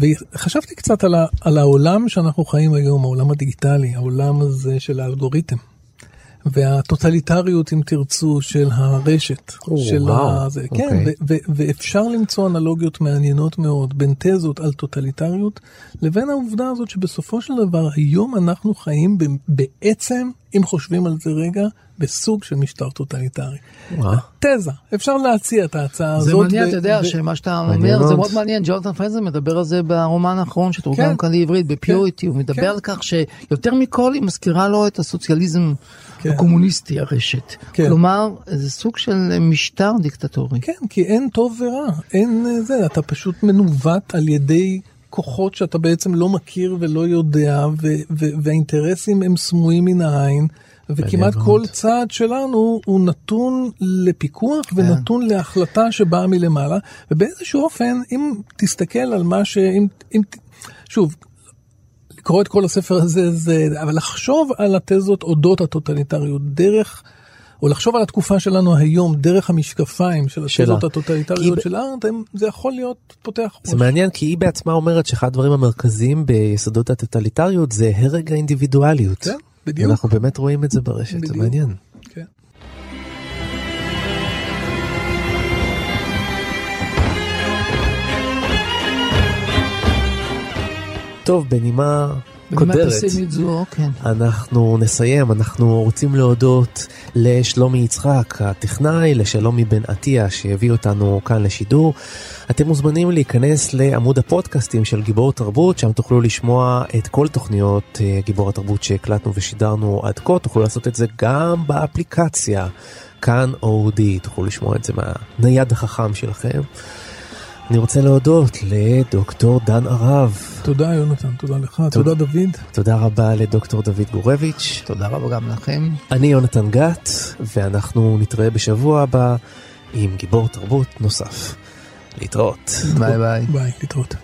וחשבתי קצת על, ה, על העולם שאנחנו חיים היום, העולם הדיגיטלי, העולם הזה של האלגוריתם. והטוטליטריות, אם תרצו, של הרשת. או, של וואו, הזה. כן, אוקיי. ו- ו- ואפשר למצוא אנלוגיות מעניינות מאוד בין תזות על טוטליטריות, לבין העובדה הזאת שבסופו של דבר היום אנחנו חיים בעצם, אם חושבים על זה רגע, בסוג של משטר טוטליטרי. תזה, אפשר להציע את ההצעה הזאת. זה מעניין, אתה יודע, שמה שאתה אומר, זה מאוד מעניין, ג'ונתן פרנזן מדבר על זה ברומן האחרון שתורגם כן. כאן לעברית, בפיוריטי, הוא כן. מדבר על כך שיותר מכל היא מזכירה לו את הסוציאליזם הקומוניסטי הרשת. כלומר, זה סוג של משטר דיקטטורי. כן, כי אין טוב ורע, אין אה, זה, אתה פשוט מנווט על ידי... כוחות שאתה בעצם לא מכיר ולא יודע, והאינטרסים הם סמויים מן העין, וכמעט כל צעד שלנו הוא נתון לפיקוח כן. ונתון להחלטה שבאה מלמעלה, ובאיזשהו אופן, אם תסתכל על מה ש... אם, אם, שוב, לקרוא את כל הספר הזה, זה, אבל לחשוב על התזות אודות הטוטליטריות דרך... או לחשוב על התקופה שלנו היום דרך המשקפיים של התפיסות הטוטליטריות של ארנדט, זה יכול להיות פותח ראש. זה מעניין כי היא בעצמה אומרת שאחד הדברים המרכזיים ביסודות הטוטליטריות זה הרג האינדיבידואליות. כן, בדיוק. אנחנו באמת רואים את זה ברשת, בדיוק. זה מעניין. כן. טוב, בנימה קודרת. זו, כן. אנחנו נסיים, אנחנו רוצים להודות לשלומי יצחק, הטכנאי, לשלומי בן עטיה שהביא אותנו כאן לשידור. אתם מוזמנים להיכנס לעמוד הפודקאסטים של גיבור תרבות, שם תוכלו לשמוע את כל תוכניות אה, גיבור התרבות שהקלטנו ושידרנו עד כה, תוכלו לעשות את זה גם באפליקציה, כאן אודי, תוכלו לשמוע את זה מהנייד החכם שלכם. אני רוצה להודות לדוקטור דן ערב. תודה יונתן, תודה לך, תודה, תודה דוד. תודה רבה לדוקטור דוד גורביץ'. תודה רבה גם לכם. אני יונתן גת, ואנחנו נתראה בשבוע הבא עם גיבור תרבות נוסף. להתראות. ביי ביי. ביי, להתראות.